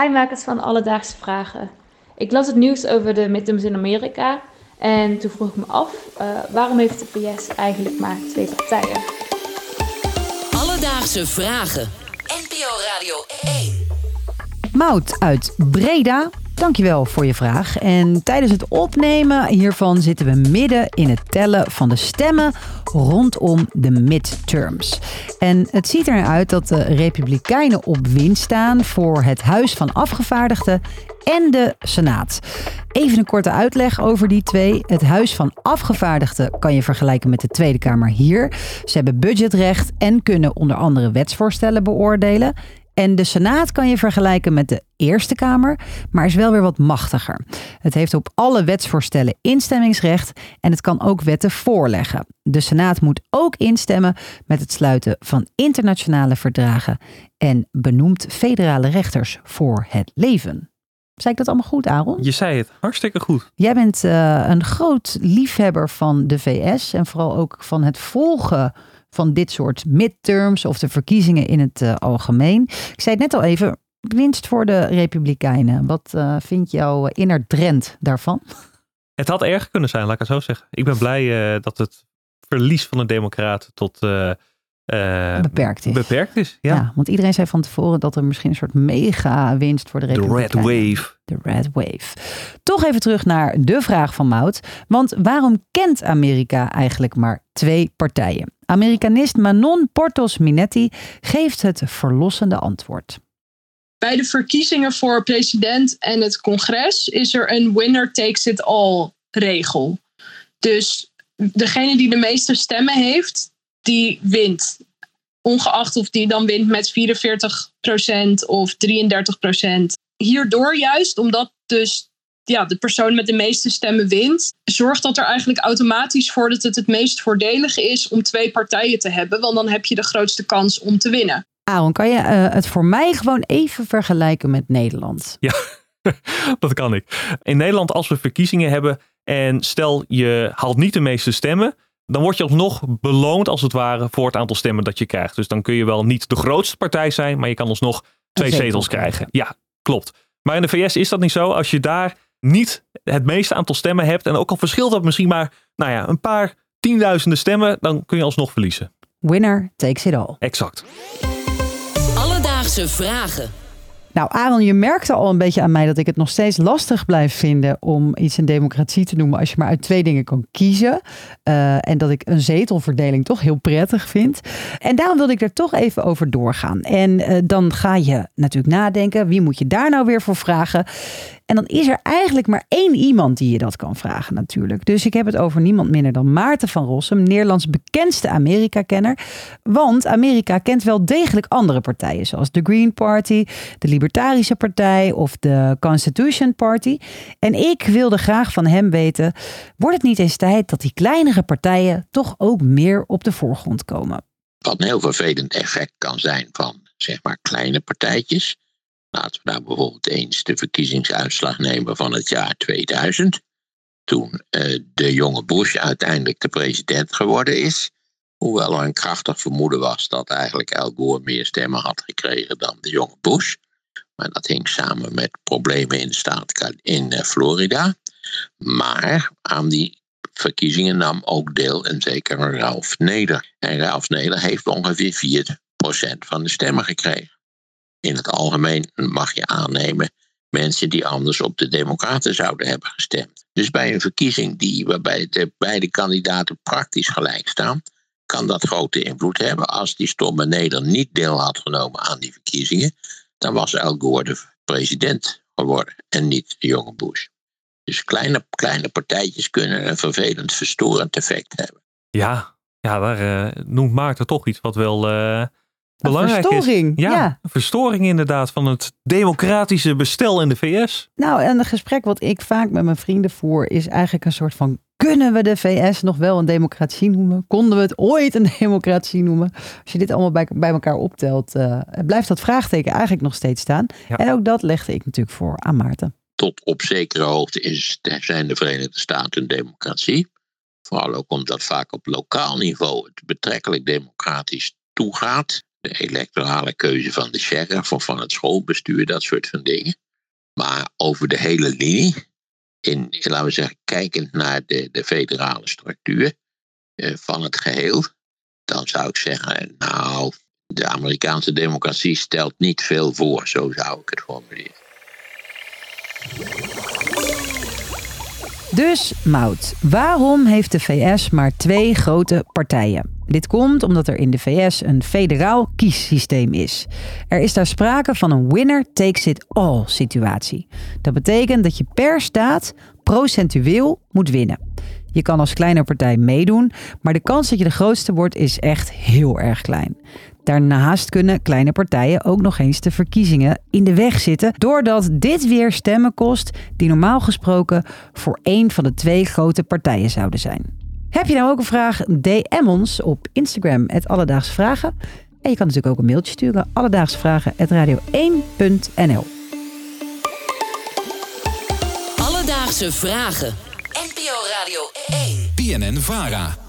Hi makers van Alledaagse Vragen. Ik las het nieuws over de midterms in Amerika en toen vroeg ik me af, uh, waarom heeft de PS eigenlijk maar twee partijen? Alledaagse Vragen. NPO Radio 1. Mout uit Breda Dankjewel voor je vraag. En tijdens het opnemen hiervan zitten we midden in het tellen van de stemmen rondom de midterms. En het ziet eruit dat de Republikeinen op winst staan voor het Huis van Afgevaardigden en de Senaat. Even een korte uitleg over die twee. Het Huis van Afgevaardigden kan je vergelijken met de Tweede Kamer hier. Ze hebben budgetrecht en kunnen onder andere wetsvoorstellen beoordelen. En de Senaat kan je vergelijken met de Eerste Kamer, maar is wel weer wat machtiger. Het heeft op alle wetsvoorstellen instemmingsrecht en het kan ook wetten voorleggen. De Senaat moet ook instemmen met het sluiten van internationale verdragen en benoemt federale rechters voor het leven. Zei ik dat allemaal goed, Aaron? Je zei het hartstikke goed. Jij bent uh, een groot liefhebber van de VS en vooral ook van het volgen van dit soort midterms of de verkiezingen in het uh, algemeen. Ik zei het net al even, winst voor de Republikeinen. Wat uh, vindt jouw inner trend daarvan? Het had erger kunnen zijn, laat ik het zo zeggen. Ik ben blij uh, dat het verlies van de Democraten tot uh, beperkt is. Beperkt is, ja. ja. Want iedereen zei van tevoren dat er misschien een soort mega winst voor de Republikeinen. De Red Wave. De Red Wave. Toch even terug naar de vraag van Mout. Want waarom kent Amerika eigenlijk maar twee partijen? Amerikanist Manon Portos Minetti geeft het verlossende antwoord. Bij de verkiezingen voor president en het congres is er een winner takes it all regel. Dus degene die de meeste stemmen heeft, die wint. Ongeacht of die dan wint met 44% of 33%. Hierdoor juist, omdat dus ja, de persoon met de meeste stemmen wint, zorgt dat er eigenlijk automatisch voor dat het het meest voordelig is om twee partijen te hebben, want dan heb je de grootste kans om te winnen. Aaron, kan je uh, het voor mij gewoon even vergelijken met Nederland? Ja, dat kan ik. In Nederland, als we verkiezingen hebben en stel je haalt niet de meeste stemmen, dan word je alsnog beloond als het ware voor het aantal stemmen dat je krijgt. Dus dan kun je wel niet de grootste partij zijn, maar je kan alsnog twee zetels krijgen. Ja, klopt. Maar in de VS is dat niet zo. Als je daar niet het meeste aantal stemmen hebt en ook al verschilt dat misschien maar nou ja, een paar tienduizenden stemmen, dan kun je alsnog verliezen. Winner takes it all. Exact. Alledaagse vragen. Nou, Aaron, je merkte al een beetje aan mij dat ik het nog steeds lastig blijf vinden om iets een democratie te noemen als je maar uit twee dingen kan kiezen. Uh, en dat ik een zetelverdeling toch heel prettig vind. En daarom wilde ik er toch even over doorgaan. En uh, dan ga je natuurlijk nadenken, wie moet je daar nou weer voor vragen? En dan is er eigenlijk maar één iemand die je dat kan vragen natuurlijk. Dus ik heb het over niemand minder dan Maarten van Rossum, Nederlands bekendste Amerika-kenner. Want Amerika kent wel degelijk andere partijen, zoals de Green Party, de Libertarische Partij of de Constitution Party. En ik wilde graag van hem weten, wordt het niet eens tijd dat die kleinere partijen toch ook meer op de voorgrond komen? Wat een heel vervelend effect kan zijn van zeg maar kleine partijtjes Laten we nou bijvoorbeeld eens de verkiezingsuitslag nemen van het jaar 2000. Toen uh, de jonge Bush uiteindelijk de president geworden is. Hoewel er een krachtig vermoeden was dat eigenlijk Al Gore meer stemmen had gekregen dan de jonge Bush. Maar dat hing samen met problemen in de staat in uh, Florida. Maar aan die verkiezingen nam ook deel een zekere Ralph Neder. En Ralph Neder heeft ongeveer 4% van de stemmen gekregen in het algemeen mag je aannemen mensen die anders op de Democraten zouden hebben gestemd. Dus bij een verkiezing die, waarbij de beide kandidaten praktisch gelijk staan, kan dat grote invloed hebben. Als die stomme Neder niet deel had genomen aan die verkiezingen, dan was Al Gore de president geworden en niet de jonge Bush. Dus kleine, kleine partijtjes kunnen een vervelend verstorend effect hebben. Ja, ja daar uh, noemt Maarten toch iets wat wel. Uh belangrijk verstoring, is. Ja, verstoring inderdaad van het democratische bestel in de VS. Nou, en een gesprek wat ik vaak met mijn vrienden voer is eigenlijk een soort van kunnen we de VS nog wel een democratie noemen? Konden we het ooit een democratie noemen? Als je dit allemaal bij, bij elkaar optelt, uh, blijft dat vraagteken eigenlijk nog steeds staan. En ook dat legde ik natuurlijk voor aan Maarten. Tot op zekere hoogte is, zijn de Verenigde Staten een democratie. Vooral ook omdat vaak op lokaal niveau het betrekkelijk democratisch toegaat. Electorale keuze van de sheriff of van het schoolbestuur, dat soort van dingen. Maar over de hele linie, in, laten we zeggen, kijkend naar de, de federale structuur eh, van het geheel, dan zou ik zeggen, nou, de Amerikaanse democratie stelt niet veel voor, zo zou ik het formuleren. Dus, Mout, waarom heeft de VS maar twee grote partijen? Dit komt omdat er in de VS een federaal kiessysteem is. Er is daar sprake van een winner takes it all situatie. Dat betekent dat je per staat procentueel moet winnen. Je kan als kleine partij meedoen, maar de kans dat je de grootste wordt is echt heel erg klein. Daarnaast kunnen kleine partijen ook nog eens de verkiezingen in de weg zitten, doordat dit weer stemmen kost die normaal gesproken voor één van de twee grote partijen zouden zijn. Heb je nou ook een vraag? DM ons op Instagram, het Alledaagse Vragen. En je kan natuurlijk ook een mailtje sturen, alledaagsvragen.radio1.nl Alledaagse Vragen. NPO Radio 1. BNN Vara.